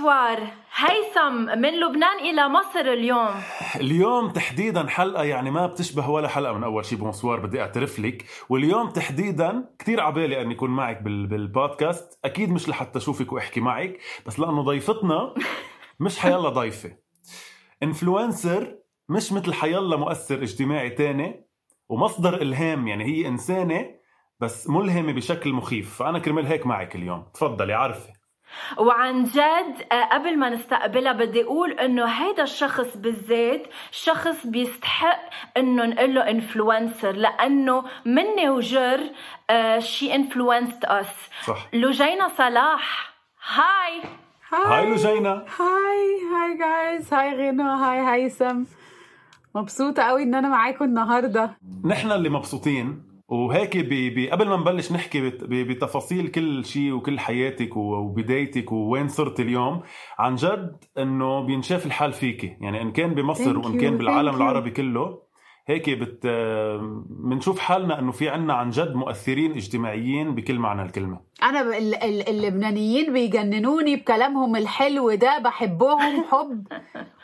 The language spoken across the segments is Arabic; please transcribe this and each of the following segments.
bonsoir هيثم من لبنان إلى مصر اليوم. اليوم تحديدا حلقة يعني ما بتشبه ولا حلقة من أول شيء bonsoir بدي أعترف لك. واليوم تحديدا كثير عبالي أن يكون معك بالبودكاست. أكيد مش لحتى أشوفك وأحكي معك بس لأنه ضيفتنا مش حيلا ضيفة. influencer مش مثل حيلا مؤثر اجتماعي تاني ومصدر إلهام يعني هي إنسانة بس ملهمة بشكل مخيف. فأنا كرمال هيك معك اليوم. تفضلي عارفة. وعن جد آه، قبل ما نستقبلها بدي أقول إنه هيدا الشخص بالذات شخص بيستحق إنه نقول له انفلونسر لأنه مني وجر شي انفلونسد اس صح. لوجينا صلاح. هاي. هاي. لوجينا هاي. هاي جايز هاي غنى. هاي هيثم. مبسوطة قوي إن أنا معاكم النهاردة. نحن اللي مبسوطين. وهيك قبل ما نبلش نحكي بتفاصيل كل شيء وكل حياتك وبدايتك ووين صرت اليوم عن جد إنه بينشاف الحال فيكي يعني إن كان بمصر وإن كان بالعالم. العربي كله هيك بت بنشوف حالنا إنه في عنا عن جد مؤثرين اجتماعيين بكل معنى الكلمة أنا ب- ال- ال- اللبنانيين بيجننوني بكلامهم الحلو ده بحبهم حب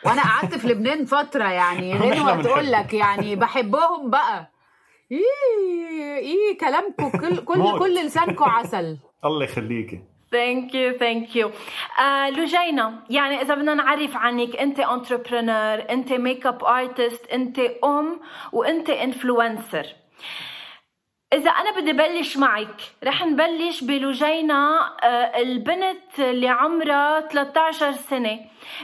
وأنا قعدت في لبنان فترة يعني بنحب. تقول لك يعني بحبهم بقى إيه إيه كلامكم كل كل. كل لسانكم عسل. الله يخليكي. thank you thank you لوجينا يعني إذا بدنا نعرف عنك أنت entrepreneur أنت makeup artist أنت أم وأنت influencer إذا أنا بدي بلش معك رح نبلش بلوجينا آه، البنت اللي عمرها 13 سنة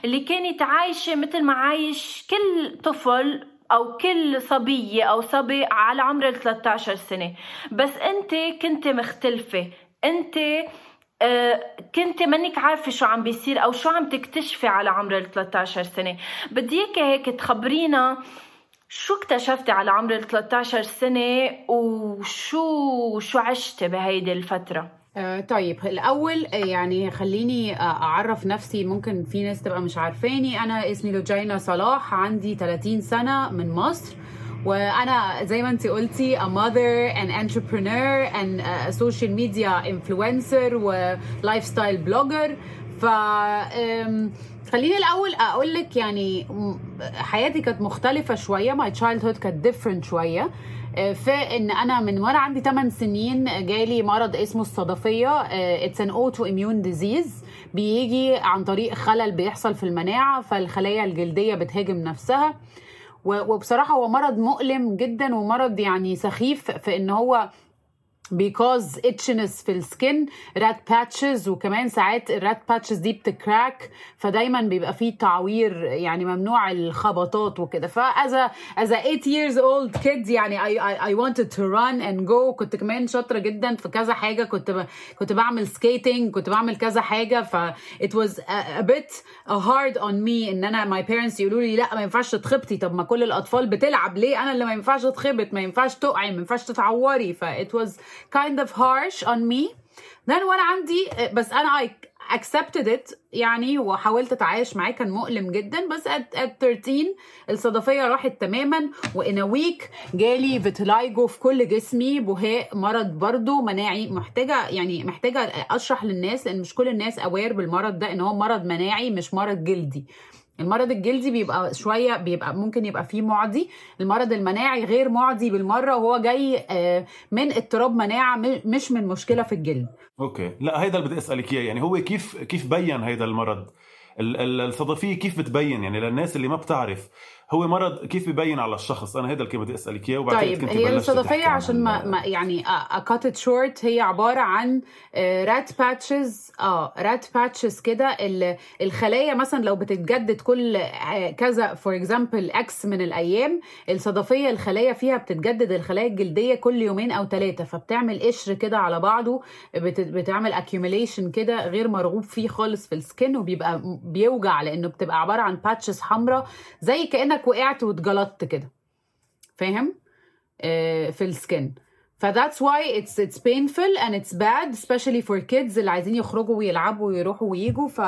اللي كانت عايشة مثل ما عايش كل طفل أو كل صبية أو صبي على عمر ال 13 سنة. بس أنت كنت مختلفة. أنت آه، كنت منك عارفة شو عم بيصير أو شو عم تكتشفي على عمر ال 13 سنة. بدي إياكي هيك تخبرينا شو اكتشفتي على عمر ال 13 سنة وشو شو عشتي بهيدي الفترة؟ آه، طيب الأول آه، يعني خليني آه، أعرف نفسي. ممكن في ناس تبقى مش عارفاني. أنا اسمي لوجينا صلاح عندي 30 سنة من مصر. وأنا زي ما أنت قلتي a mother an entrepreneur and a social media influencer و lifestyle blogger. ف خليني الأول أقول لك يعني حياتي كانت مختلفة شوية. My childhood كانت different شوية. في ان أنا من وأنا عندي 8 سنين جالي مرض اسمه الصدفية. it's an autoimmune disease بيجي عن طريق خلل بيحصل في المناعة فالخلايا الجلدية بتهاجم نفسها. وبصراحة هو مرض مؤلم جدا ومرض يعني سخيف في ان هو because itchiness في ال skin red patches وكمان ساعات ال red patches دي بت crack فدايما بيبقى فيه تعوير يعني ممنوع الخبطات وكده. ف as a 8 years old kid يعني I, I wanted to run and go. كنت كمان شاطرة جدا في كذا حاجة. كنت ب, كنت بعمل skating كنت بعمل كذا حاجة. ف it was a, a bit hard on me إن أنا my parents يقولوا لي لا ما ينفعش تتخبطي. طب ما كل الأطفال بتلعب. ليه؟ أنا اللي ما ينفعش أتخبط ما ينفعش تقعي ما ينفعش تتعوري. ف it was kind of harsh on me. Then وأنا عندي بس أنا I accepted it. يعني وحاولت أتعايش معاه كان مؤلم جدا. بس at, at 13 الصدفية راحت تماما. وإن week جالي فيتلايجو في كل جسمي بهاء مرض برضو مناعي محتاجة. يعني محتاجة أشرح للناس لأن مش كل الناس aware بالمرض ده إن هو مرض مناعي مش مرض جلدي. المرض الجلدي بيبقى شوية بيبقى ممكن يبقى فيه معدي. المرض المناعي غير معدي بالمرة وهو جاي آه، من اضطراب مناعة مش من مشكلة في الجلد. okay. لا هيدا اللي بدي أسألك إياه. يعني هو كيف كيف بين هيدا المرض؟ ال- ال- الصدفية كيف بتبين؟ يعني للناس اللي ما بتعرف هو مرض كيف ببين على الشخص؟ أنا هيدا اللي بدي أسألك إياه وبعتقد طيب كنت هي الصدفية عشان ما, ما يعني I cut short هي عبارة عن red patches آه red patches كده. ال- الخلايا مثلا لو بتتجدد كل آه، كذا for example X من الأيام الصدفية الخلايا فيها بتتجدد الخلايا الجلدية كل يومين أو ثلاثة فبتعمل قشر كده على بعضه بت- بتعمل accumulation كده غير مرغوب فيه خالص في ال skin وبيبقى بيوجع لأنه بتبقى عبارة عن patches حمراء زي كأنك وقعت واتجلطت كده. فاهم؟ آه، في ال skin. ف that's why it's it's painful and it's bad especially for kids اللي عايزين يخرجوا ويلعبوا ويروحوا ويجوا ف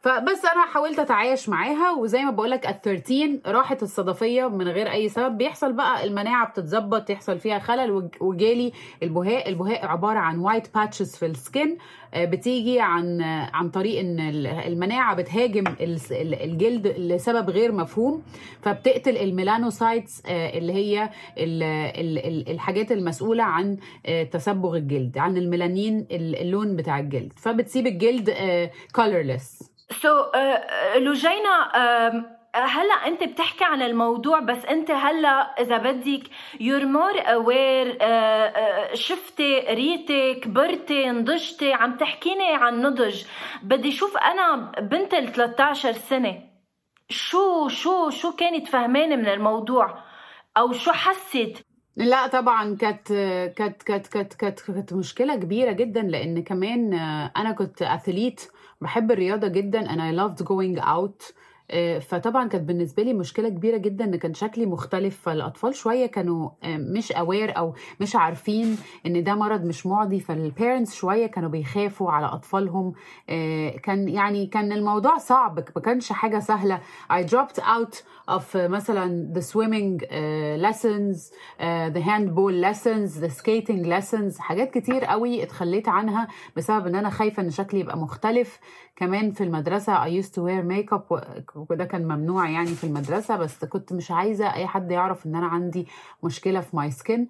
فبس أنا حاولت أتعايش معاها وزي ما بقول لك at 13 راحت الصدفية من غير أي سبب. بيحصل بقى المناعة بتتظبط يحصل فيها خلل وج- وجالي البهاق. البهاق عبارة عن white patches في ال skin. بتيجي عن آه، عن طريق إن ال- المناعة بتهاجم الجلد لسبب غير مفهوم فبتقتل ال melanocytes آه، اللي هي ال- ال- ال- الحاجات المسؤولة عن آه، تصبغ الجلد عن الميلانين ال- اللون بتاع الجلد. فبتسيب الجلد colorless. so لوجينا هلا انت بتحكي عن الموضوع بس انت هلا إذا بدك aware آه، آه، شفتي قريتي كبرتي نضجتي عم تحكيني عن نضج. بدي شوف أنا بنت ال 13 سنة شو شو شو كانت فهمانه من الموضوع؟ أو شو حست؟ لا طبعا كانت كانت كانت كانت كانت كانت مشكلة كبيرة جدا لأن كمان أنا كنت اثليت بحب الرياضة جدا I loved going out. آه، فطبعا كانت بالنسبة لي مشكلة كبيرة جدا إن كان شكلي مختلف فالأطفال شوية كانوا آه، مش اوير أو مش عارفين إن ده مرض مش معدي فالبيرنتس شوية كانوا بيخافوا على أطفالهم. آه، كان يعني كان الموضوع صعب ما كانش حاجة سهلة. I dropped out of مثلا the swimming lessons the handball lessons the skating lessons حاجات كتير قوي اتخليت عنها بسبب إن أنا خايفة إن شكلي يبقى مختلف. كمان في المدرسة I used to wear makeup وده كان ممنوع يعني في المدرسة بس كنت مش عايزة أي حد يعرف إن أنا عندي مشكلة في my skin.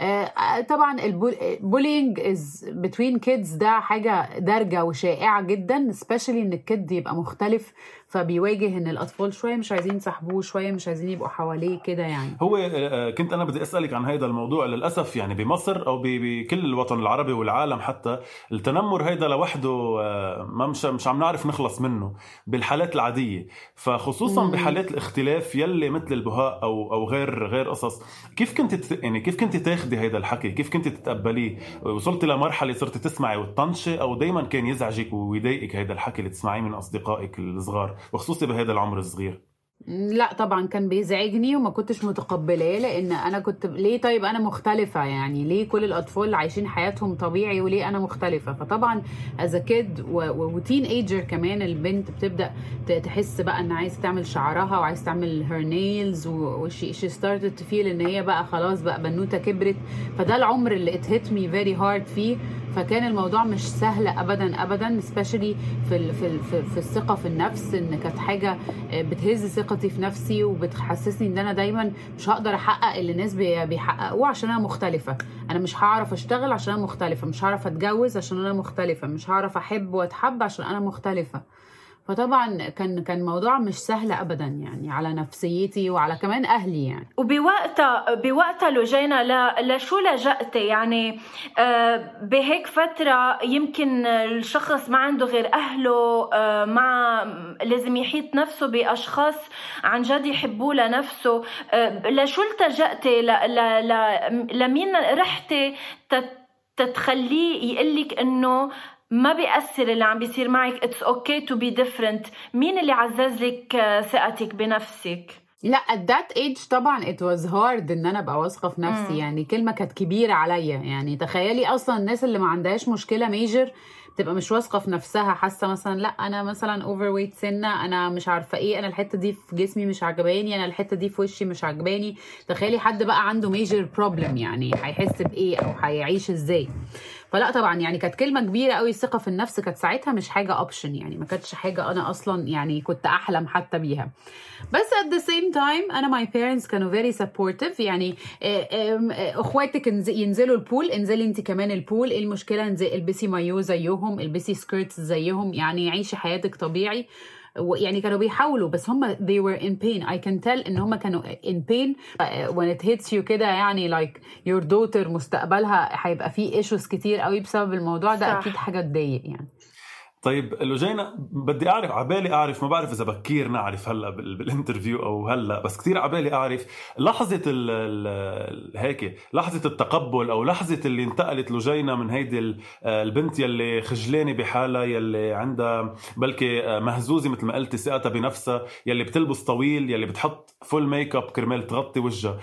آه، طبعا ال bullying is between kids ده حاجة دارجة وشائعة جدا especially إن ال kid يبقى مختلف فبيواجه إن الأطفال شوية مش عايزين يصاحبوه شوية مش عايزين يبقوا حواليه كده يعني. هو آه، كنت أنا بدي أسألك عن هذا الموضوع. للأسف يعني بمصر أو بكل الوطن العربي والعالم حتى التنمر هيدا لوحده آه، ما مش مش عم نعرف نخلص منه بالحالات العادية. فخصوصا مم. بحالات الاختلاف يلي مثل البهاء أو أو غير غير قصص كيف كنت يعني كيف كنت تاخدي هيدا الحكي؟ كيف كنت تتقبليه؟ وصلتي لمرحلة صرتي تسمعي وتطنشي؟ أو دايما كان يزعجك ويضايقك هيدا الحكي اللي تسمعيه من أصدقائك الصغار؟ وخصوصي بهذا العمر الصغير. لا طبعا كان بيزعجني وما كنتش متقبلاه لأن أنا كنت ليه طيب أنا مختلفة؟ يعني ليه كل الأطفال عايشين حياتهم طبيعي وليه أنا مختلفة؟ فطبعا as a kid و teenager كمان البنت بتبدأ تحس بقى ان عايزة تعمل شعرها وعايزة تعمل hair nails و she she started to feel إن هي بقى خلاص بقى بنوتة كبرت. فده العمر اللي it hit me very hard فيه. فكان الموضوع مش سهل ابدا ابدا specially في في في, الثقة في النفس إن كانت حاجة بتهز ثقتي في نفسي وبتحسسني إن أنا دايما مش هقدر أحقق اللي الناس بي- بيحققوه عشان أنا مختلفة. أنا مش هعرف أشتغل عشان أنا مختلفة مش هعرف أتجوز عشان أنا مختلفة مش هعرف أحب وأتحب عشان أنا مختلفة. فطبعا كان كان موضوع مش سهل ابدا يعني على نفسيتي وعلى كمان أهلي يعني. وبوقتها بوقتها لجينا ل- لشو لجأتي يعني آه، بهيك فترة يمكن الشخص ما عنده غير أهله آه، مع لازم يحيط نفسه بأشخاص عن جد يحبوه لنفسه. آه، لشو التجأتي ل- ل- ل- لمين رحتي تت- تتخليه يقلك إنه ما بيأثر اللي عم بيصير معك. it's okay to be different مين اللي عزز لك آه، ثقتك بنفسك؟ لا at that age طبعا it was hard إن أنا أبقى واثقة في نفسي. مم. يعني كلمة كانت كبيرة عليا. يعني تخيلي أصلا الناس اللي ما عندهاش مشكلة major تبقى مش واثقة في نفسها. حاسة مثلا لا أنا مثلا overweight سنة أنا مش عارفة إيه أنا الحتة دي في جسمي مش عجباني أنا الحتة دي في وشي مش عجباني. تخيلي حد بقى عنده major problem يعني هيحس بإيه أو هيعيش إزاي؟ فلا طبعا يعني كانت كلمة كبيرة قوي الثقة في النفس كانت ساعتها مش حاجة option يعني ما كانتش حاجة أنا أصلا يعني كنت أحلم حتى بيها. بس at the same time أنا my parents كانوا very supportive يعني آه، آه، أخواتك ينزلوا ال pool انزلي انت كمان ال pool إيه المشكلة؟ البسي مايو زيهم البسي skirts زيهم يعني عيشي حياتك طبيعي. يعني كانوا بيحاولوا بس هم they were in pain. I can tell إن هم كانوا in pain. When it hits you كده يعني like your daughter مستقبلها هيبقى فيه issues كتير قوي بسبب الموضوع ده صح. أكيد حاجة تضايق يعني. طيب لوجينا بدي أعرف عبالي أعرف ما بعرف إذا بكير نعرف هلأ بال- بال interview أو هلأ بس كثير عبالي أعرف لحظة هيك لحظة التقبل أو لحظة اللي انتقلت لوجينا من هيدي ال- البنت يلي خجلانة بحالها يلي عندها بلكي مهزوزة مثل ما قلتي ثقتها بنفسها يلي بتلبس طويل يلي بتحط full makeup كرمال تغطي وجهها.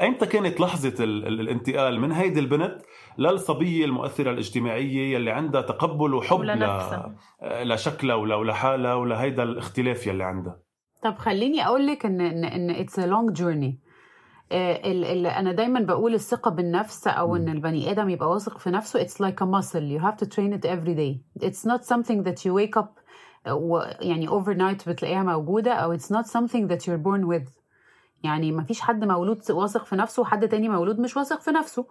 أيمتى كانت لحظة ال ال الانتقال من هيدي البنت للصبيه المؤثرة الاجتماعية يلي عندها تقبل وحب ل... لشكلها ولا ولحالها ولهيدا الاختلاف يلي عندها. طب خليني أقول لك ان ان إن journey. آه، ال ال أنا دايما بقول الثقة بالنفس أو إن البني آدم يبقى واثق في نفسه it's like a muscle. You have to train it every day. It's not something that you wake up آه، و يعني overnight بتلاقيها موجودة أو it's not something that you're born with. يعني ما فيش حد مولود واثق في نفسه وحد تاني مولود مش واثق في نفسه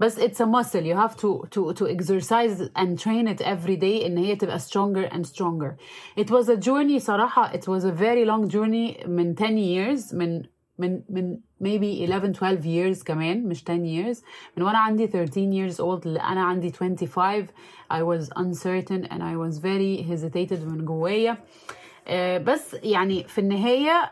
بس it's a muscle you have to to to exercise and train it every day ان هي تبقى stronger and stronger it was a journey صراحة it was a very long journey من 10 years من من من maybe 11 12 years كمان مش 10 years من وأنا عندي 13 years old ل أنا عندي 25 I was uncertain and I was very hesitated من جوايا آه، بس يعني في النهاية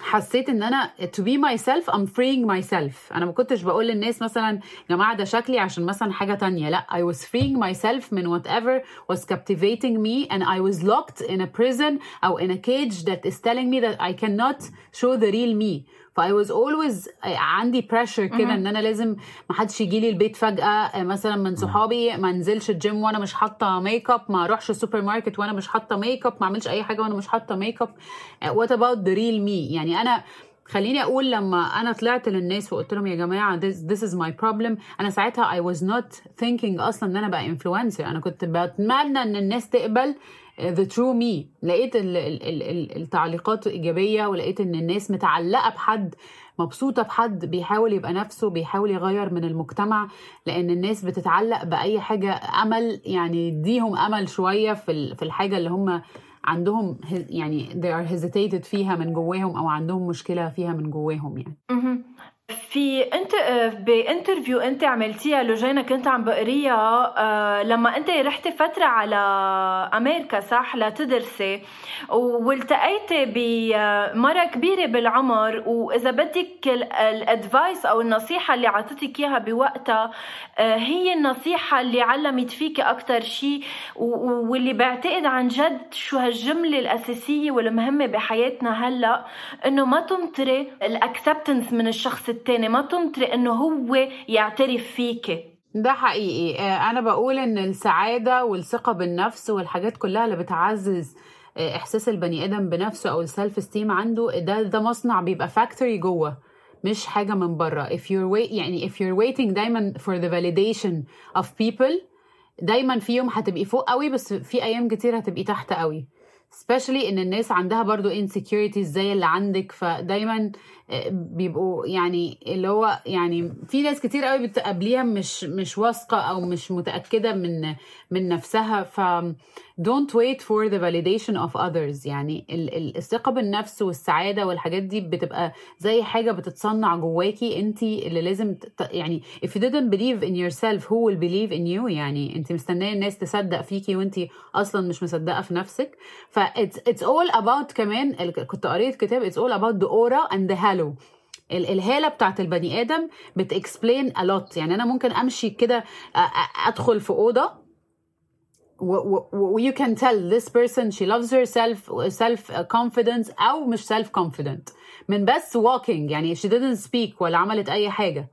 حسيت ان انا to be myself I'm freeing myself انا ما كنتش بقول للناس مثلا يا جماعه ده شكلي عشان مثلا حاجه تانية لا I was freeing myself من whatever was captivating me and I was locked in a prison او in a cage that is telling me that I cannot show the real me ف I was always عندي pressure كده إن أنا لازم ما حدش يجي لي البيت فجأة مثلا من صحابي ما انزلش الجيم وأنا مش حاطة ميك اب ما أروحش السوبر ماركت وأنا مش حاطة ميك اب ما أعملش أي حاجة وأنا مش حاطة ميك اب what about the real me يعني أنا خليني أقول لما أنا طلعت للناس وقلت لهم يا جماعة this, this is my problem. أنا ساعتها I was not thinking أصلا إن أنا بقى انفلونسر أنا كنت بتمنى إن الناس تقبل the true me. لقيت ال ال ال ال التعليقات إيجابية ولقيت إن الناس متعلقة بحد مبسوطة بحد بيحاول يبقى نفسه بيحاول يغير من المجتمع. لأن الناس بتتعلق بأي حاجة أمل يعني يديهم أمل شوية في في الحاجة اللي هم عندهم يعني they are hesitated فيها من جواهم أو عندهم مشكلة فيها من جواهم يعني. في انت آه، ب interview انت عملتيها لوجينا كنت عم بقريها آه، لما انت رحتي فترة على أمريكا صح؟ لتدرسي والتقيتي بمره كبيرة بالعمر وإذا بدك ال- ال advice أو النصيحة اللي عطتك إياها بوقتها آه، هي النصيحة اللي علمت فيك أكثر شيء واللي بعتقد عن جد شو هالجملة الأساسية والمهمة بحياتنا هلأ إنه ما تنطري ال acceptance من الشخص التاني ما تنطري إنه هو يعترف فيكي ده حقيقي. آه، أنا بقول إن السعادة والثقة بالنفس والحاجات كلها اللي بتعزز آه، إحساس البني آدم بنفسه أو ال self esteem عنده ده ده مصنع بيبقى factory جوه مش حاجة من بره. If you're wait يعني if you're waiting دايما for the validation of people دايما في يوم هتبقي فوق قوي بس في أيام كتير هتبقي تحت قوي. Especially إن الناس عندها برضو insecurities زي اللي عندك فدايما آه، بيبقوا يعني اللي هو يعني في ناس كتير قوي بتقابليها مش مش واثقة أو مش متأكدة من من نفسها ف don't wait for the validation of others. يعني ال- ال- الثقة بالنفس والسعادة والحاجات دي بتبقى زي حاجة بتتصنع جواكي انت اللي لازم يعني if you didn't believe in yourself who will believe in you يعني انت مستنية الناس تصدق فيكي وانت أصلا مش مصدقة في نفسك؟ ف ف it's it's all about كمان كنت قريت كتاب it's all about the aura and the halo الهالة بتاعت البني آدم بت explain a lot يعني أنا ممكن أمشي كده أدخل في أوضة و you can tell this person she loves herself self confidence أو مش self confident من بس walking يعني she didn't speak ولا عملت أي حاجة.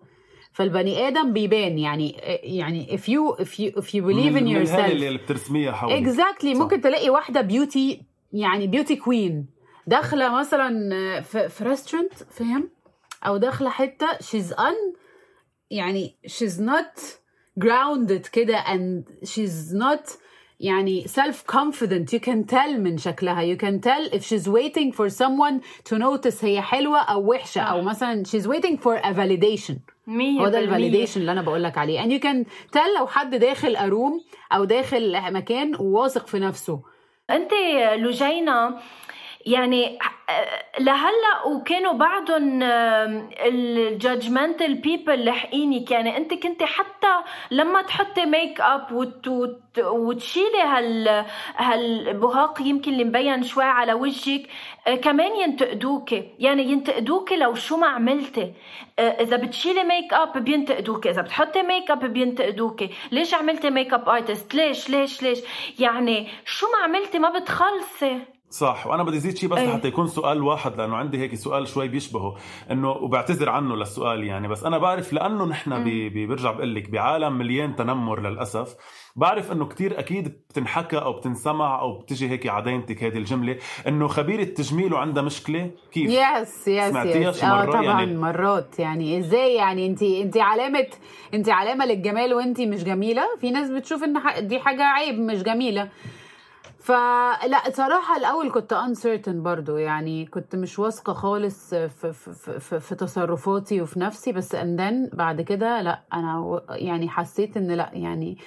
فالبني آدم بيبان يعني يعني if you if you if you believe in yourself. اللي بترسميها حواليك exactly صح. ممكن تلاقي واحدة beauty يعني beauty queen داخلة مثلا في, restaurant فاهم؟ أو داخلة حتة she's un يعني she's not grounded كده and she's not يعني self confident you can tell من شكلها. You can tell if she's waiting for someone to notice هي حلوة أو وحشة. أو مثلا she's waiting for a validation. هو ده. ال validation اللي أنا بقول لك عليه and you can tell لو حد داخل a room أو داخل مكان وواثق في نفسه أنت لجينا يعني لهلا وكانوا بعدهم ال judgmental people لحقينك يعني انت كنت حتى لما تحطي ميك اب وت وت وتشيلي هال هالبهاق يمكن اللي مبين شوي على وجهك آه، كمان ينتقدوك يعني ينتقدوك لو شو ما عملتي. آه، إذا بتشيلي ميك اب بينتقدوك إذا بتحطي ميك اب بينتقدوك ليش عملتي makeup artist ليش ليش ليش؟ يعني شو ما عملتي ما بتخلصي. صح. وأنا بدي زيد شيء بس أي. لحتى يكون سؤال واحد لأنه عندي هيك سؤال شوي بيشبهه إنه وبعتذر عنه للسؤال يعني. بس أنا بعرف لأنه نحن بي برجع بقول لك بعالم مليان تنمر للأسف بعرف إنه كتير أكيد بتنحكى أو بتنسمع أو بتجي هيك ع دينتك هذه الجملة. إنه خبيره التجميل وعندها مشكلة؟ كيف؟ yes yes سمعتيها yes شي آه؟ طبعا يعني- مرات. يعني إزاي يعني؟ انت انت علامة انت علامة للجمال وانت مش جميلة؟ في ناس بتشوف إن دي حاجة عيب مش جميلة. فلا صراحة الأول كنت uncertain برضو يعني كنت مش واثقة خالص في, في, في, في, تصرفاتي وفي نفسي بس then بعد كده لا أنا و- يعني حسيت إن لا يعني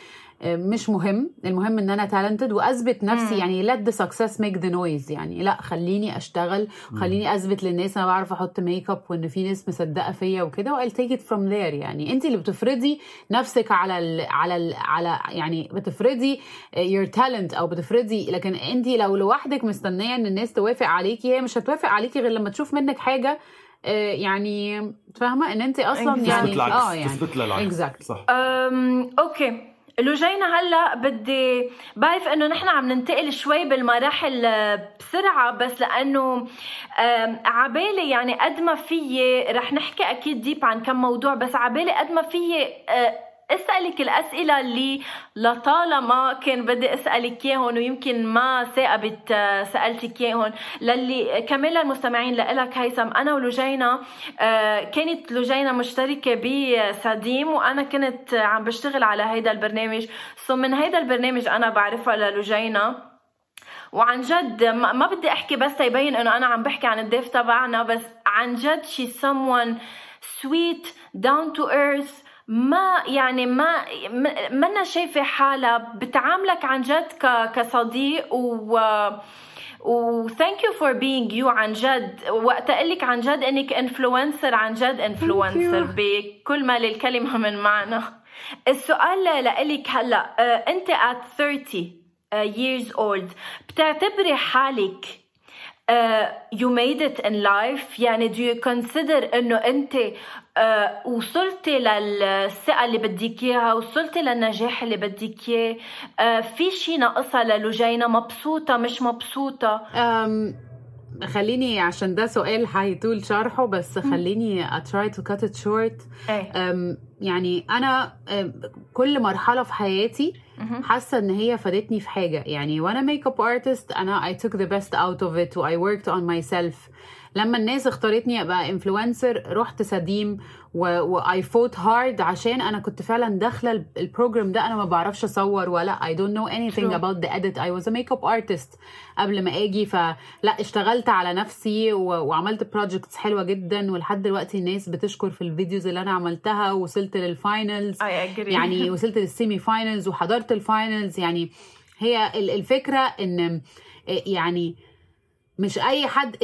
مش مهم. المهم إن أنا talented وأثبت نفسي. يعني let the success make the noise. يعني لا خليني أشتغل خليني أثبت للناس أنا بعرف أحط ميك اب وإن في ناس مصدقة فيا وكده و I'll take it from there. يعني انت اللي بتفرضي نفسك على ال على ال على يعني بتفرضي your talent أو بتفرضي لكن انت لو لوحدك مستنية إن الناس توافق عليكي هي مش هتوافق عليكي غير لما تشوف منك حاجة آه، يعني فاهمة؟ إن انت أصلا. يعني آه يعني تثبت لها العكس. Exactly. صح. okay لجينا هلا بدي بعرف إنه نحن عم ننتقل شوي بالمراحل آه، بسرعة بس لأنه عبالي يعني قد ما فيي رح نحكي أكيد deep عن كم موضوع بس عبالي قد ما فيي آه، أسألك الأسئلة اللي لطالما كان بدي أسألك اياهم ويمكن ما تثاقبت سألتك اياهم للي كمان للمستمعين لإلك هيثم. أنا ولجينا آه، كانت لجينا مشتركة بسديم وأنا كنت عم بشتغل على هيدا البرنامج. سو من هيدا البرنامج أنا بعرفها للجينا. وعن جد ما بدي أحكي بس يبين إنه أنا عم بحكي عن الضيف تبعنا بس عن جد شي someone sweet down to earth ما يعني ما منا شايفة حالها. بتعاملك عن جد ك كصديق و و thank you for being you عن جد. وقت لك عن جد إنك influencer عن جد influencer بكل ما للكلمة من معنى. السؤال لإلك هلأ آه، أنت at 30 uh, years old بتعتبري حالك uh, you made it in life يعني do you consider إنه أنت uh, وصلتي للثقة اللي بدك إياها وصلتي للنجاح اللي بدك إياه. uh, في شي ناقصها لجينا مبسوطة مش مبسوطة؟ أم خليني عشان ده سؤال هيطول شرحه بس خليني try to cut it short. أم يعني أنا كل مرحلة في حياتي. حاسة إن هي فادتني في حاجة. يعني وأنا makeup artist أنا I took the best out of it و I worked on myself. لما الناس اختارتني ابقى influencer رحت سديم و, و I fought hard عشان أنا كنت فعلا داخلة ال- ال program ده أنا ما بعرفش أصور ولا I don't know anything True. about the edit. I was a makeup artist قبل ما آجي فلا اشتغلت على نفسي و... وعملت projects حلوة جدا ولحد دلوقتي الناس بتشكر في ال videos اللي أنا عملتها ووصلت لل finals يعني وصلت لل semi-finals وحضرت ال finals يعني هي ال- الفكرة إن يعني مش أي حد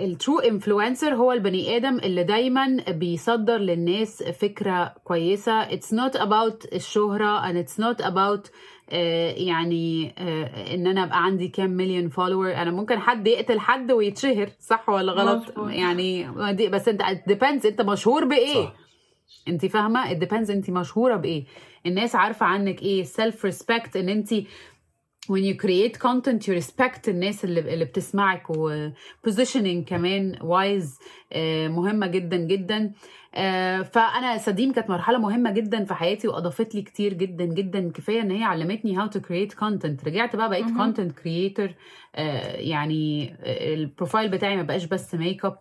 ال true influencer هو البني آدم اللي دايما بيصدر للناس فكرة كويسة. it's not about الشهرة and not about آه، يعني آه، إن أنا أبقى عندي كام مليون فولور أنا ممكن حد يقتل حد ويتشهر صح ولا غلط؟ مظبوط. يعني دي- بس أنت depends أنت مشهور بإيه؟ صح. أنت فاهمة؟ it depends أنت مشهورة بإيه؟ الناس عارفة عنك إيه؟ self respect إن أنت when you create content you respect الناس اللي اللي بتسمعك و positioning كمان wise آه، مهمة جدا جدا. آه، فأنا سديم كانت مرحلة مهمة جدا في حياتي وأضافت لي كتير جدا جدا. كفاية إن هي علمتني how to create content. رجعت بقى بقيت content creator آه، يعني ال profile بتاعي ما بقاش بس ميك اب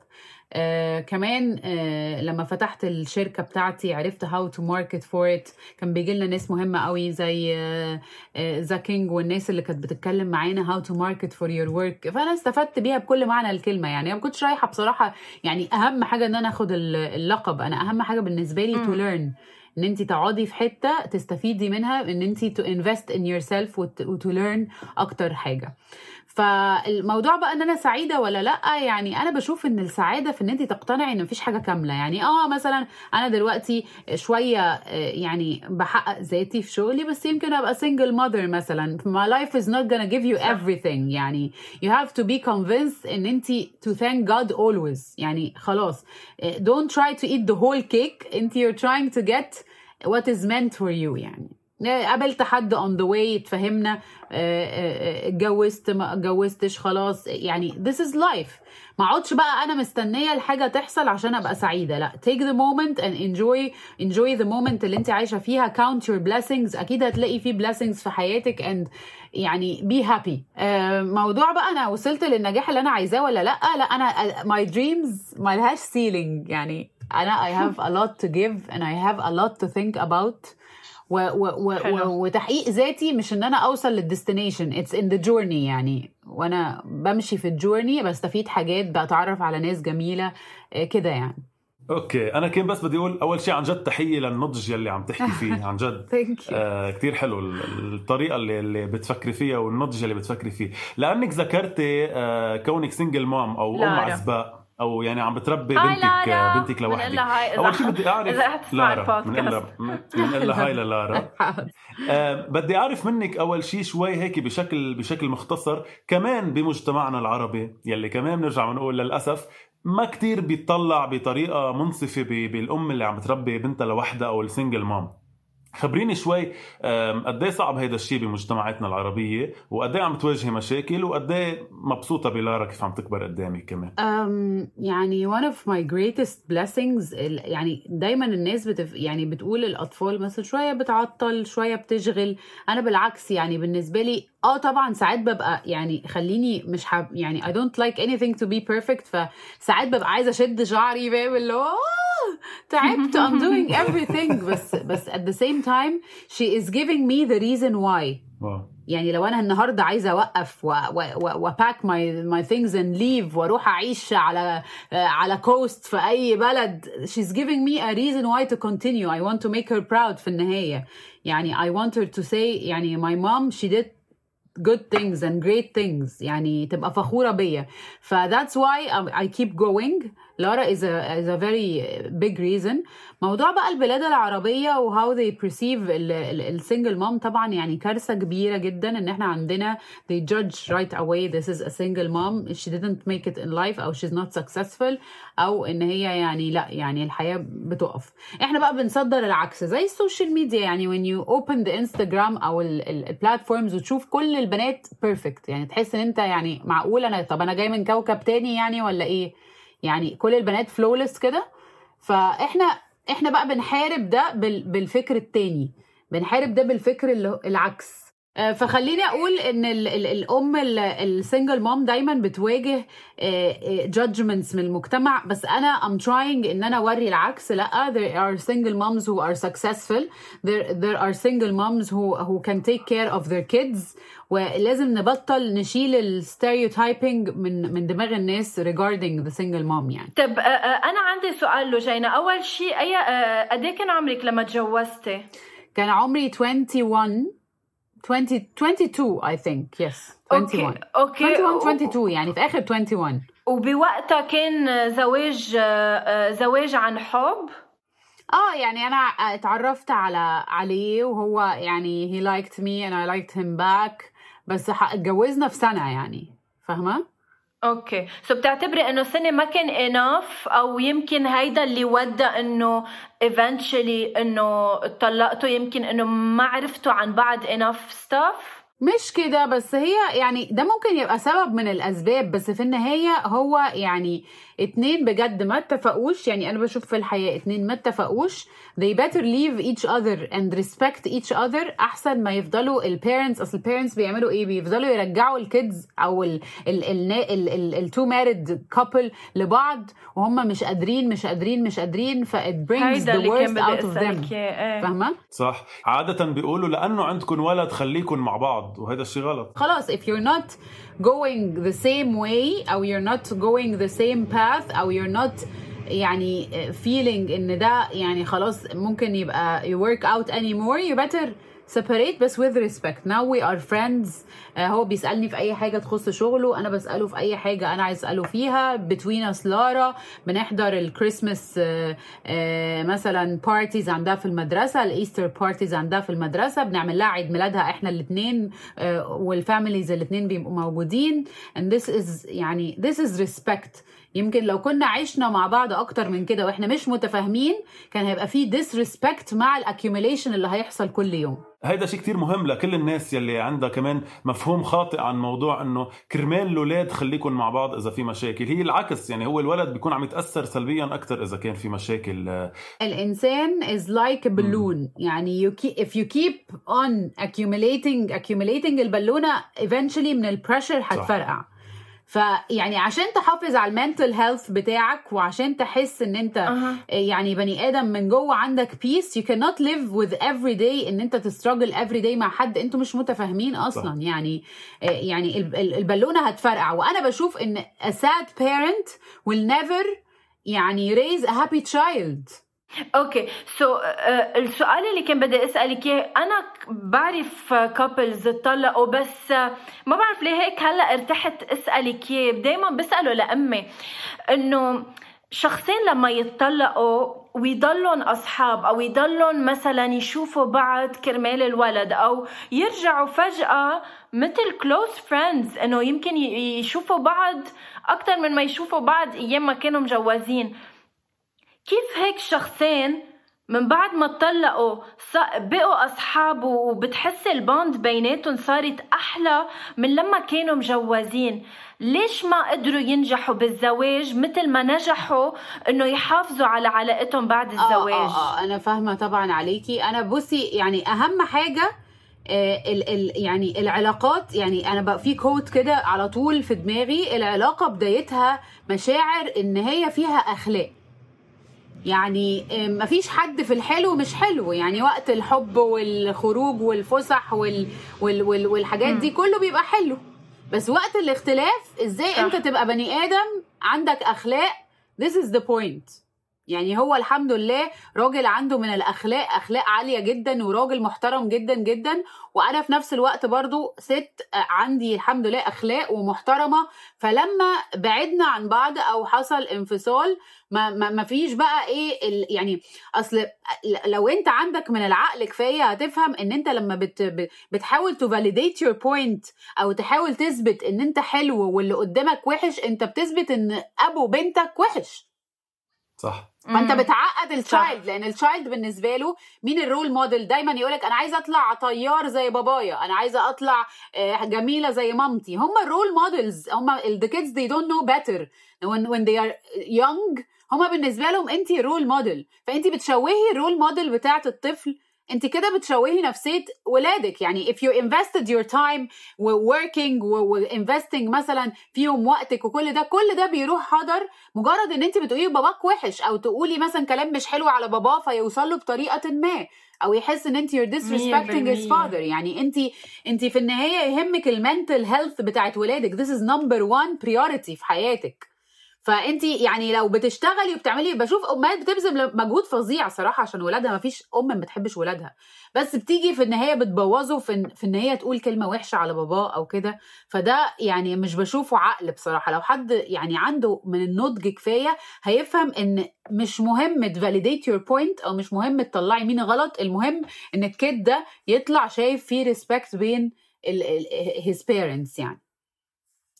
آه كمان آه لما فتحت الشركة بتاعتي عرفت how to market for it كان بيجي لنا ناس مهمة قوي زي آه آه the king والناس اللي كانت بتتكلم معانا how to market for your work فأنا استفدت بيها بكل معنى الكلمة يعني. أنا ما كنتش رايحة بصراحة يعني أهم حاجة إن أنا آخد ال- اللقب. أنا أهم حاجة بالنسبة لي to. learn إن انت تقعدي في حتة تستفيدي منها إن انت to invest in yourself و to learn أكتر حاجة. فالموضوع بقى إن أنا سعيدة ولا لأ يعني أنا بشوف إن السعادة في إن انت تقتنعي إن مفيش حاجة كاملة. يعني آه مثلا أنا دلوقتي شوية آه، يعني بحقق ذاتي في شغلي بس يمكن أبقى single mother مثلا. My life is not gonna give you everything. يعني you have to be convinced إن انت to thank God always. يعني خلاص آه، don't try to eat the whole cake. انت you're trying to get what is meant for you يعني. قابلت حد on the way اتفهمنا. آه، آه، آه، اتجوزت ما اتجوزتش خلاص. يعني this is life. ما اقعدش بقى أنا مستنية الحاجة تحصل عشان ابقى سعيدة. لا take the moment and enjoy enjoy the moment اللي انت عايشة فيها. count your blessings. أكيد هتلاقي فيه blessings في حياتك and يعني happy. آه، موضوع بقى أنا وصلت للنجاح اللي أنا عايزاه ولا لأ؟ لأ أنا my dreams ما لهاش ceiling. يعني أنا I have a lot to give and I have a lot to think about. و و و حلو. و وتحقيق ذاتي مش إن أنا أوصل لل destination. It's in the journey يعني. وأنا بمشي في ال journey بستفيد حاجات بتعرف على ناس جميلة آه، كده يعني. okay. أنا كان بس بدي أقول أول شيء عن جد تحية للنضج يلي عم تحكي فيه عن جد. thank you آه كتير حلو ال- الطريقة اللي, اللي بتفكري فيها والنضج اللي بتفكري فيه. لأنك ذكرتي آه كونك single mom أو أم لارا. عزباء أو يعني عم بتربي بنتك لارا. بنتك لوحدك أول شيء بدي حتسمع لارا البودكاست. بنقول بنقول لها هاي للارا آه بدي أعرف منك أول شيء شوي هيك بشكل بشكل مختصر كمان بمجتمعنا العربي يلي كمان بنرجع بنقول للأسف ما كتير بيطلع بطريقة منصفة ب- بالأم اللي عم تربي بنتها لوحدها أو ال single mom خبريني شوي أم، قد إيه صعب هيدا الشيء بمجتمعاتنا العربية؟ وقد إيه عم تواجهي مشاكل؟ وقد إيه مبسوطة بلارا كيف عم تكبر قدامك كمان؟ um, يعني one of my greatest blessings يعني دايما الناس بتف يعني بتقول الأطفال مثلا شوية بتعطل شوية بتشغل. أنا بالعكس يعني بالنسبة لي آه طبعا ساعات ببقى يعني خليني مش حاب يعني I don't like anything to be perfect فساعات ببقى عايزة أشد شعري فاهم اللي هو آه، تعبت I'm doing everything بس بس at the same time she is giving me the reason why واو يعني لو انا النهارده عايزه اوقف وباك ماي ماي ثينجز اند ليف واروح اعيش على على كوست في اي بلد she's giving me a reason why to continue I want to make her proud في النهايه يعني I want her to say يعني my mom she did good things and great things يعني تبقى فخورة بيا ف that's why I keep going لارا a, is a very big reason. موضوع بقى البلاد العربية و how they perceive ال single mom طبعا يعني كارثة كبيرة جدا إن إحنا عندنا they judge right away this is a single mom. She didn't make it in life أو she's not successful أو إن هي يعني لا يعني الحياة بتقف. إحنا بقى بنصدر العكس زي السوشيال ميديا يعني when you open the Instagram أو ال platforms وتشوف كل البنات perfect يعني تحس إن أنت يعني معقول أنا طب أنا جاي من كوكب تاني يعني ولا إيه؟ يعني كل البنات flawless كده. فاحنا إحنا بقى بنحارب ده بال- بالفكر التاني. بنحارب ده بالفكر العكس. فخليني أقول إن ال ال الأم ال single mom دايما بتواجه judgments من المجتمع. بس أنا I'm trying إن أنا أوري العكس. لأ there are single moms who are successful. There there are single moms who who can take care of their kids. ولازم نبطل نشيل ال stereotyping من من دماغ الناس regarding the single mom يعني. طب آه، آه، أنا عندي سؤال لجينا. أول شيء أي آه، قد إيه كان عمرك لما تجوزتي؟ كان عمري 21 20 22 I think. Yes 21 okay okay 21 22 يعني في آخر 21 وبوقتها كان زواج آه، زواج عن حب؟ آه يعني أنا اتعرفت على عليه وهو يعني he liked me and I liked him back بس اتجوزنا في سنة يعني فاهمة؟ okay. so بتعتبري إنه سنه ما كان enough أو يمكن هيدا اللي ودى إنه eventually إنه اتطلقتوا يمكن إنه ما عرفتوا عن بعض enough stuff مش كده بس هي يعني ده ممكن يبقى سبب من الأسباب بس في النهاية هو يعني اتنين بجد ما اتفقوش. يعني أنا بشوف في الحياة اتنين ما اتفقوش. They better leave each other and respect each other أحسن ما يفضلوا ال parents أصل ال parents بيعملوا إيه؟ بيفضلوا يرجعوا ال kids أو ال ال ال ال ال two married couple لبعض وهم مش قادرين مش قادرين مش قادرين. ف it brings the worst out of them. إيه. فاهمة؟ صح. عادة بيقولوا لأنه عندكم ولد خليكم مع بعض وهذا الشيء غلط. خلاص if you're not going the same way او you're not going the same path او you're not يعني feeling ان ده يعني خلاص ممكن يبقى you work out anymore you better separate بس with respect. Now we are friends. آه، هو بيسألني في أي حاجة تخص شغله أنا بسأله في أي حاجة أنا عايز أسأله فيها. Between us لارا بنحضر الكريسماس آه، آه، مثلا parties عندها في المدرسة ال Easter parties عندها في المدرسة بنعمل لها عيد ميلادها إحنا الاتنين آه، وال families الاتنين بيبقوا موجودين. And this is يعني this is respect. يمكن لو كنا عشنا مع بعض أكتر من كده وإحنا مش متفاهمين كان هيبقى في disrespect مع ال accumulation اللي هيحصل كل يوم. هيدا شيء كتير مهم لكل الناس يلي عندها كمان مفهوم خاطئ عن موضوع إنه كرمال الأولاد خليكم مع بعض إذا في مشاكل. هي العكس يعني هو الولد بيكون عم يتأثر سلبيا أكثر إذا كان في مشاكل. الإنسان like a balloon. يعني you keep, if you keep on accumulating accumulating البالونة eventually من ال pressure هتفرقع. فيعني عشان تحافظ على ال mental health بتاعك وعشان تحس ان انت أها. يعني بني آدم من جوه عندك peace you cannot live with every day ان انت ت struggle every day مع حد أنتوا مش متفاهمين أصلا صح. يعني يعني ال- ال- البالونة هتفرقع وأنا بشوف إن a sad parent will never يعني raise a happy child okay so السؤال اللي كان بدي أسألك إياه أنا بعرف couples اتطلقوا بس ما بعرف ليه هيك هلأ ارتحت أسألك إياه. دائما بسأله لأمي إنه شخصين لما يتطلقوا ويضلون أصحاب أو يضلون مثلا يشوفوا بعض كرمال الولد أو يرجعوا فجأة مثل close friends إنه يمكن يشوفوا بعض أكثر من ما يشوفوا بعض أيام ما كانوا مجوزين. كيف هيك شخصين من بعد ما اتطلقوا بقوا اصحاب وبتحس البوند بيناتهم صارت أحلى من لما كانوا مجوزين؟ ليش ما قدروا ينجحوا بالزواج مثل ما نجحوا إنه يحافظوا على علاقتهم بعد الزواج آه آه, آه أنا فاهمة طبعا عليكي أنا بصي يعني أهم حاجة آه ال ال يعني العلاقات يعني أنا بقى في كوت كده على طول في دماغي العلاقة بدايتها مشاعر ان هي فيها أخلاق. يعني آه، مفيش حد في الحلو مش حلو. يعني وقت الحب والخروج والفسح وال وال وال والحاجات دي كله بيبقى حلو. بس وقت الاختلاف إزاي صح. أنت تبقى بني آدم عندك أخلاق؟ This is the point. يعني هو الحمد لله راجل عنده من الأخلاق أخلاق عالية جدا وراجل محترم جدا جدا. وأنا في نفس الوقت برضو ست عندي الحمد لله أخلاق ومحترمة. فلما بعدنا عن بعض أو حصل انفصال ما ما ما فيش بقى إيه يعني أصل لو أنت عندك من العقل كفاية هتفهم إن أنت لما بت بتحاول validate your point أو تحاول تثبت إن أنت حلو واللي قدامك وحش أنت بتثبت إن أبو بنتك وحش. صح. فانت. بتعقد. ال child لأن ال child بالنسبة له مين ال role model دايما يقولك أنا عايزة أطلع طيار زي بابايا أنا عايزة أطلع آه، جميلة زي مامتي هم ال role models هم the kids they don't know better when, when they are young هم بالنسبة لهم انت role model فانت بتشوهي ال role model بتاعة الطفل انت كده بتشوهي نفسية ولادك. يعني if you invested your time و working و investing مثلا فيهم وقتك وكل ده كل ده بيروح هدر مجرد إن انت بتقولي باباك وحش أو تقولي مثلا كلام مش حلو على باباه فيوصل له بطريقة ما أو يحس إن انت you're disrespecting his 100%. father. يعني انت انت في النهاية يهمك المنتل هيلث بتاعت ولادك. This is number one priority في حياتك. فأنت يعني لو بتشتغلي وبتعملي بشوف أمهات بتبذل مجهود فظيع صراحة عشان ولادها. ما فيش أم ما بتحبش ولادها. بس بتيجي في النهاية بتبوظه في ان في إن هي تقول كلمة وحشة على باباه أو كده. فده يعني مش بشوفه عقل بصراحة. لو حد يعني عنده من النضج كفاية هيفهم إن مش مهم ت validate your point أو مش مهم تطلعي مين غلط. المهم إن ال kid ده يطلع شايف فيه respect بين his parents يعني.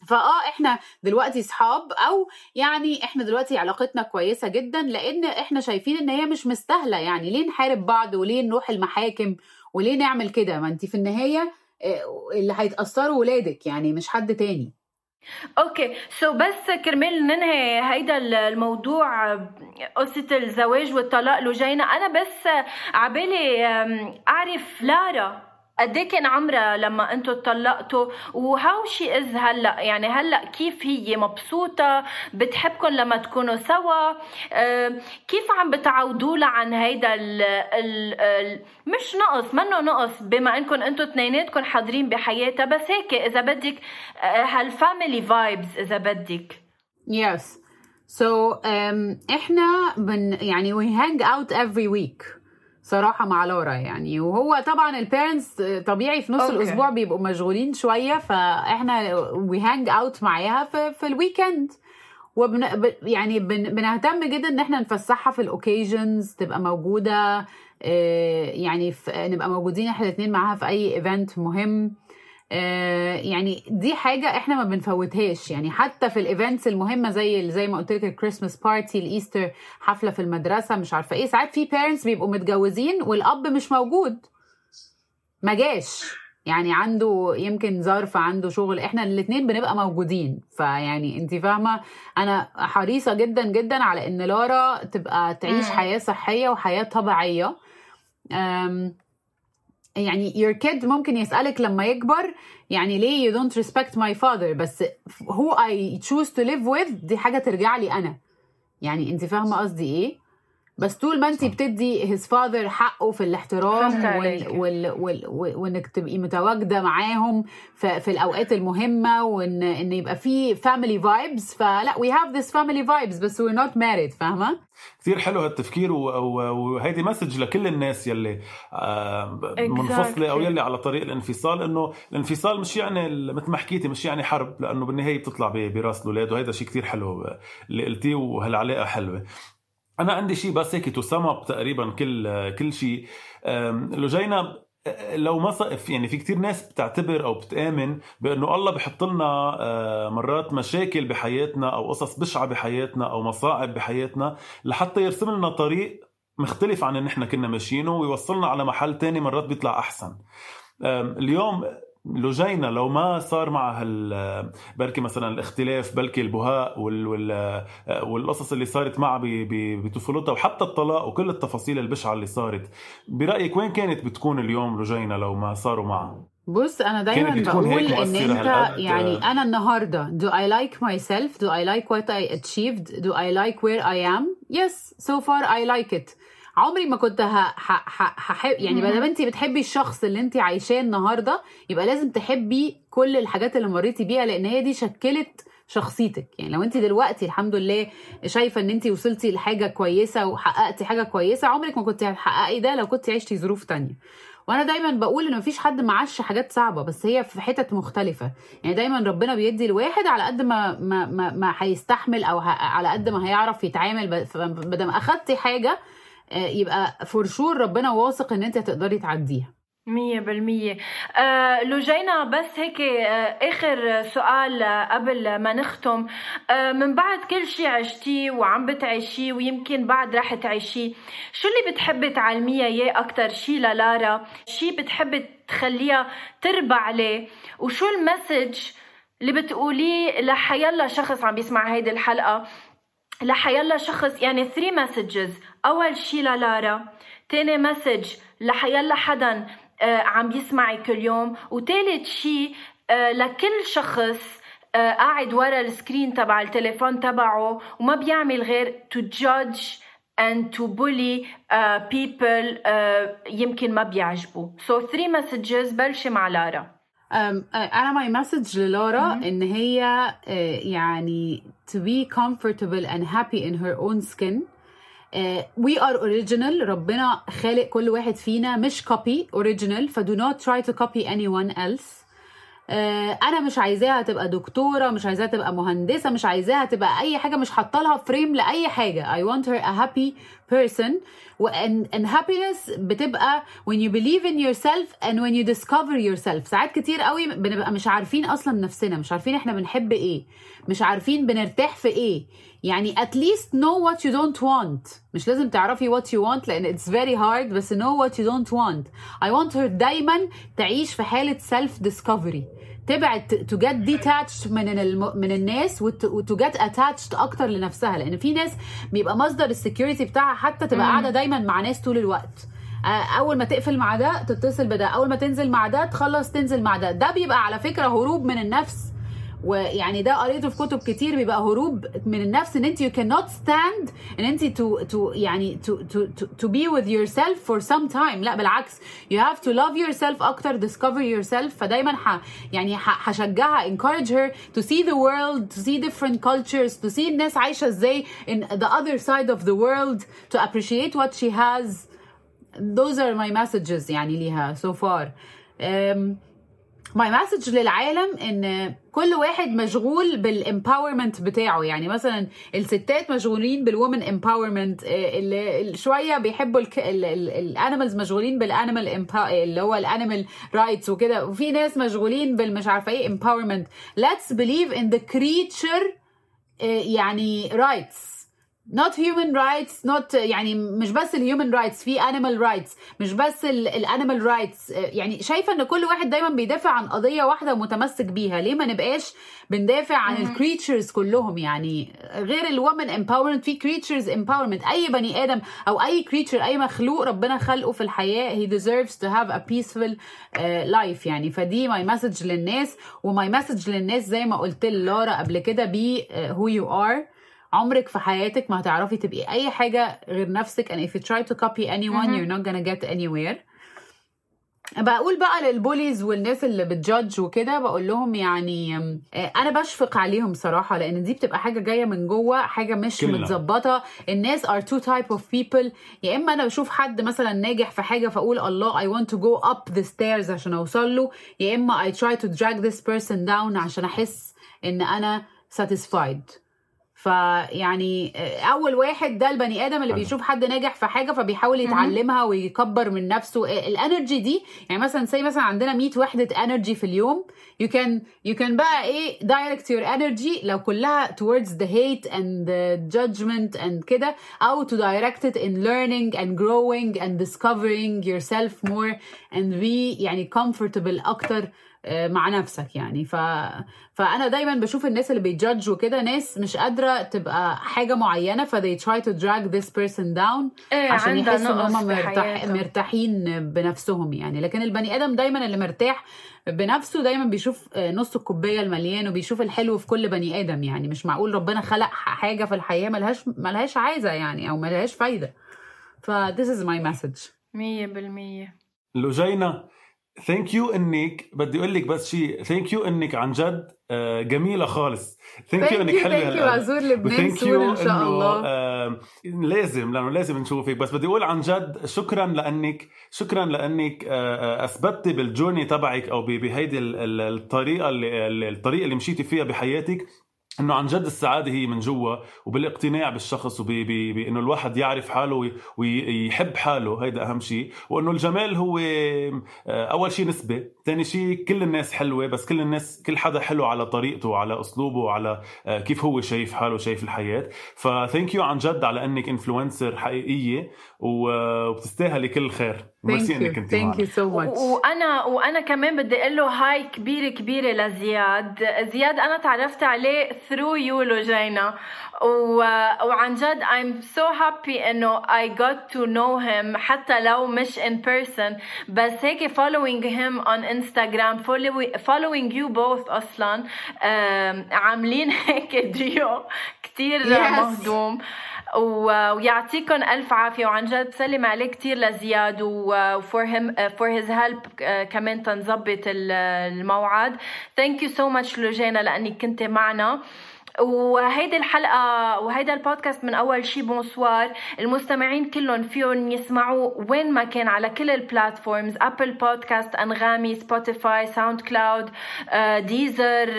فآه إحنا دلوقتي صحاب أو يعني إحنا دلوقتي علاقتنا كويسة جدا لأن إحنا شايفين إن هي مش مستاهلة. يعني ليه نحارب بعض وليه نروح المحاكم وليه نعمل كده؟ ما انت في النهاية آه، اللي هيتأثروا ولادك يعني مش حد تاني. okay. so بس كرمال ننهي هيدا الموضوع قصة الزواج والطلاق لجينا أنا بس عبالي أعرف لارا قد إيه كان عمرها لما أنتم تطلقتوا و how she is هلا؟ يعني هلا كيف هي مبسوطة؟ بتحبكم لما تكونوا سوا؟ آه، كيف عم بتعودوا لها عن هيدا ال ال ال مش نقص منه نقص بما انكم أنتم اثنيناتكم حاضرين بحياتها. بس هيك إذا بدك آه، هال family vibes إذا بدك. yes so إحنا بن يعني we hang out every week. صراحة مع لارا يعني. وهو طبعا ال parents طبيعي في نص okay. الأسبوع بيبقوا مشغولين شوية فإحنا we hang out معاها في, في ال weekend وبن يعني بن بنهتم جدا إن إحنا نفسحها في ال occasions تبقى موجودة آه، يعني في نبقى موجودين إحنا الاثنين معاها في أي event مهم. يعني دي حاجة إحنا ما بنفوتهاش. يعني حتى في ال events المهمة زي زي ما قلت لك ال Christmas party ال Easter حفلة في المدرسة مش عارفة إيه ساعات في parents بيبقوا متجوزين والأب مش موجود. ما جاش. يعني عنده يمكن ظرف عنده شغل. إحنا الاثنين بنبقى موجودين. فيعني أنت فاهمة أنا حريصة جدا جدا على إن لارا تبقى تعيش. حياة صحية وحياة طبيعية. يعني your kid ممكن يسألك لما يكبر يعني ليه you don't respect my father بس who I choose to live with دي حاجة ترجع لي أنا يعني أنت فاهمة قصدي إيه؟ بس طول ما انت بتدي his father حقه في الاحترام. وال وال وال وال وانك تبقي متواجدة معاهم في, في الأوقات المهمة وان إن يبقى في family vibes فلا we have this family vibes بس we're not married فاهمة؟ كثير حلو هالتفكير و- وهيدي مسج لكل الناس يلي آه، منفصله أو. يلي على طريق الانفصال إنه الانفصال مش يعني مثل ما حكيتي مش يعني حرب لأنه بالنهاية بتطلع ب- براس الأولاد وهذا شيء كثير حلو اللي قلتيه وهالعلاقة حلوة أنا عندي شيء بس هيك تسمى تقريبا كل كل شيء لجينا لو ص- يعني في كتير ناس بتعتبر أو بتآمن بأنه الله بحط لنا آه، مرات مشاكل بحياتنا أو قصص بشعة بحياتنا أو مصاعب بحياتنا لحتى يرسم لنا طريق مختلف عن اللي نحن كنا ماشيينه ويوصلنا على محل تاني مرات بيطلع أحسن. اليوم لجينا لو ما صار معها هال بركي مثلا الاختلاف بلكي البهاء وال وال والقصص اللي صارت معها ب- ب- بطفولتها وحتى الطلاق وكل التفاصيل البشعة اللي صارت برأيك وين كانت بتكون اليوم لجينا لو ما صاروا معها؟ بص أنا دايما بقول إن أنت؟ يعني أنا النهارده do I like myself? do I like what I achieved? do I like where I am? yes so far I like it. عمري ما كنت. هحب يعني ما دام انت بتحبي الشخص اللي انت عايشاه النهارده يبقى لازم تحبي كل الحاجات اللي مريتي بيها لأن هي دي شكلت شخصيتك. يعني لو انت دلوقتي الحمد لله شايفة ان انت وصلتي لحاجة كويسة وحققتي حاجة كويسة عمرك ما كنت هتحققي ده لو كنت عشتي ظروف تانية. وأنا دايما بقول إن مفيش حد معاش حاجات صعبة بس هي في حتت مختلفة. يعني دايما ربنا بيدي الواحد على قد ما ما ما, ما هيستحمل أو ه... على قد ما هيعرف يتعامل بدل ما أخدتي حاجة يبقى فور ربنا واثق إن أنت هتقدري تعديها. مية بالمية. آه لجينا بس هيك آه آخر سؤال آه، قبل ما نختم. آه من بعد كل شي عشتيه وعم بتعيشيه ويمكن بعد رح تعيشيه شو اللي بتحبي تعلميها اياه أكتر شي للارا؟ شي بتحبي تخليها تربى عليه؟ وشو ال message اللي بتقوليه لحيلا شخص عم بيسمع هيدي الحلقة؟ لحيالله شخص يعني 3 messages أول شي للارا تاني message لحيالله حدا آه، عم بيسمعي كل يوم وتالت شي آه، لكل شخص آه، قاعد ورا ال screen تبع التليفون تبعه وما بيعمل غير to judge and to bully uh, people uh, يمكن ما بيعجبوا so three messages بلشي مع لارا. أنا my message للارا إن هي يعني to be comfortable and happy in her own skin آه، we are original ربنا خالق كل واحد فينا مش copy original ف do not try to copy anyone else آه، أنا مش عايزاها تبقى دكتوره مش عايزاها تبقى مهندسه مش عايزاها تبقى اي حاجة مش حاطه لها فريم لاي حاجة I want her a happy person and, and happiness بتبقى when you believe in yourself and when you discover yourself ساعات كتير قوي بنبقى مش عارفين أصلا نفسنا مش عارفين إحنا بنحب إيه مش عارفين بنرتاح في إيه. يعني at least know what you don't want. مش لازم تعرفي what you want لأن it's very hard بس know what you don't want. I want her دايما تعيش في حالة self discovery تبعد to get detached من الم... من الناس وت... to get attached أكتر لنفسها. لأن في ناس بيبقى مصدر السكيورتي بتاعها حتى تبقى قاعدة دايما مع ناس طول الوقت. أول ما تقفل مع ده تتصل بده أول ما تنزل مع ده تخلص تنزل مع ده. ده بيبقى على فكرة هروب من النفس. ويعني ده قريته في كتب كتير بيبقى هروب من النفس ان انت you cannot stand ان انت to to يعني to to to, to be with yourself for some time لا بالعكس you have to love yourself أكتر discover yourself فدايما ح يعني هشجعها encourage her to see the world to see different cultures to see الناس عايشه إزاي in the other side of the world to appreciate what she has those are my messages يعني ليها so far um, my message للعالم إن كل واحد مشغول بال empowerment بتاعه. يعني مثلا الستات مشغولين بال women empowerment اللي شوية بيحبوا ال animals مشغولين بال animal اللي هو ال animal rights وكده. وفي ناس مشغولين بالمش عارفة إيه empowerment believe in the creature آه، يعني rights. Not human rights not يعني مش بس ال human rights في animal rights مش بس ال animal rights يعني شايفة إن كل واحد دايما بيدافع عن قضية واحدة ومتمسك بيها. ليه ما نبقاش بندافع عن ال creatures كلهم؟ يعني غير ال women empowerment في creatures empowerment أي بني آدم أو أي creature أي مخلوق ربنا خلقه في الحياة he deserves to have a peaceful uh, life. يعني فدي my message للناس و my message للناس زي ما قلت للارا قبل كده be who you are. عمرك في حياتك ما هتعرفي تبقي أي حاجة غير نفسك. And if you try to copy anyone you're not gonna get anywhere. بقول بقى لل bullies والناس اللي بت judge وكده بقول لهم يعني آه، أنا بشفق عليهم صراحة لأن دي بتبقى حاجة جاية من جوه حاجة مش. متظبطة. الناس are two type of people. يا إما أنا بشوف حد مثلا ناجح في حاجة فأقول الله I want to go up the stairs عشان أوصل له. يا إما I try to drag this person down عشان أحس إن أنا satisfied. فيعني أول واحد ده البني آدم اللي حلو. بيشوف حد ناجح في حاجة فبيحاول يتعلمها ويكبر من نفسه. ال energy دي يعني مثلا زي مثلا عندنا 100 وحدة انرجي في اليوم. You can you can بقى إيه direct your energy لو كلها towards the hate and the judgment and كده أو to direct it in learning and growing and discovering yourself more and be يعني comfortable أكتر. آه، مع نفسك يعني. ف... فأنا دايما بشوف الناس اللي بيجادج وكده ناس مش قادرة تبقى حاجة معينة ف they try to drag this person down إيه، عشان يحسوا إن هم مرتاح... مرتاحين بنفسهم يعني. لكن البني آدم دايما اللي مرتاح بنفسه دايما بيشوف آه، نص الكوباية المليان وبيشوف الحلو في كل بني آدم يعني. مش معقول ربنا خلق حاجة في الحياة ملهاش ملهاش عايزة يعني أو ملهاش فايدة. ف this is my message. مية بالمية. لوجينا thank you انك بدي أقول لك بس شيء thank you انك عن جد. آه، جميلة خالص. thank you انك حلوة you هالقد. عزور لبنان sure إن شاء الله. آه لازم لأنه لازم نشوفك. بس بدي أقول عن جد شكرا لأنك شكرا لأنك آه آه، اثبتي بالجورني تبعك أو بهيدي ال- ال- الطريقة اللي ال- الطريقة اللي مشيتي فيها بحياتك. إنه عن جد السعادة هي من جوا وبالاقتناع بالشخص وبانه الواحد يعرف حاله وي- ويحب حاله. هيدا أهم شيء وإنه الجمال هو آه، أول شيء نسبة ثاني شيء كل الناس حلوة بس كل الناس كل حدا حلو على طريقته وعلى أسلوبه وعلى آه، كيف هو شايف حاله وشايف الحياة. ف thank you عن جد على إنك influencer حقيقية وبتستاهلي كل خير. ميرسي إنك أنت thank you معنا. so much. و- وأنا وأنا كمان بدي أقول له hi كبيره كبيرة لزياد. زياد أنا تعرفت عليه through you لوجينا. و... وعن جد I'm so happy إنه I got to know him حتى لو مش in person. بس هيك following him on Instagram. Following, following you both أصلا. عاملين هيك ديو كتير Yes. مهضوم. ويعطيكم ألف عافية وعن جد بسلم عليه كثير لزياد و for him for his help كمان تنظبط ال- الموعد. thank you so much لوجينا لأنك كنت معنا. وهيدي الحلقة وهيدا البودكاست من أول شي bonsoir. المستمعين كلهم فيهم يسمعوا وين ما كان على كل ال platforms أبل بودكاست أنغامي سبوتيفاي ساوند كلاود ديزر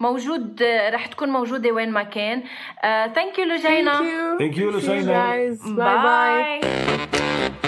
موجود آه، رح تكون موجودة وين ما كان. thank you you, See you Luciana. guys. Bye. Bye. bye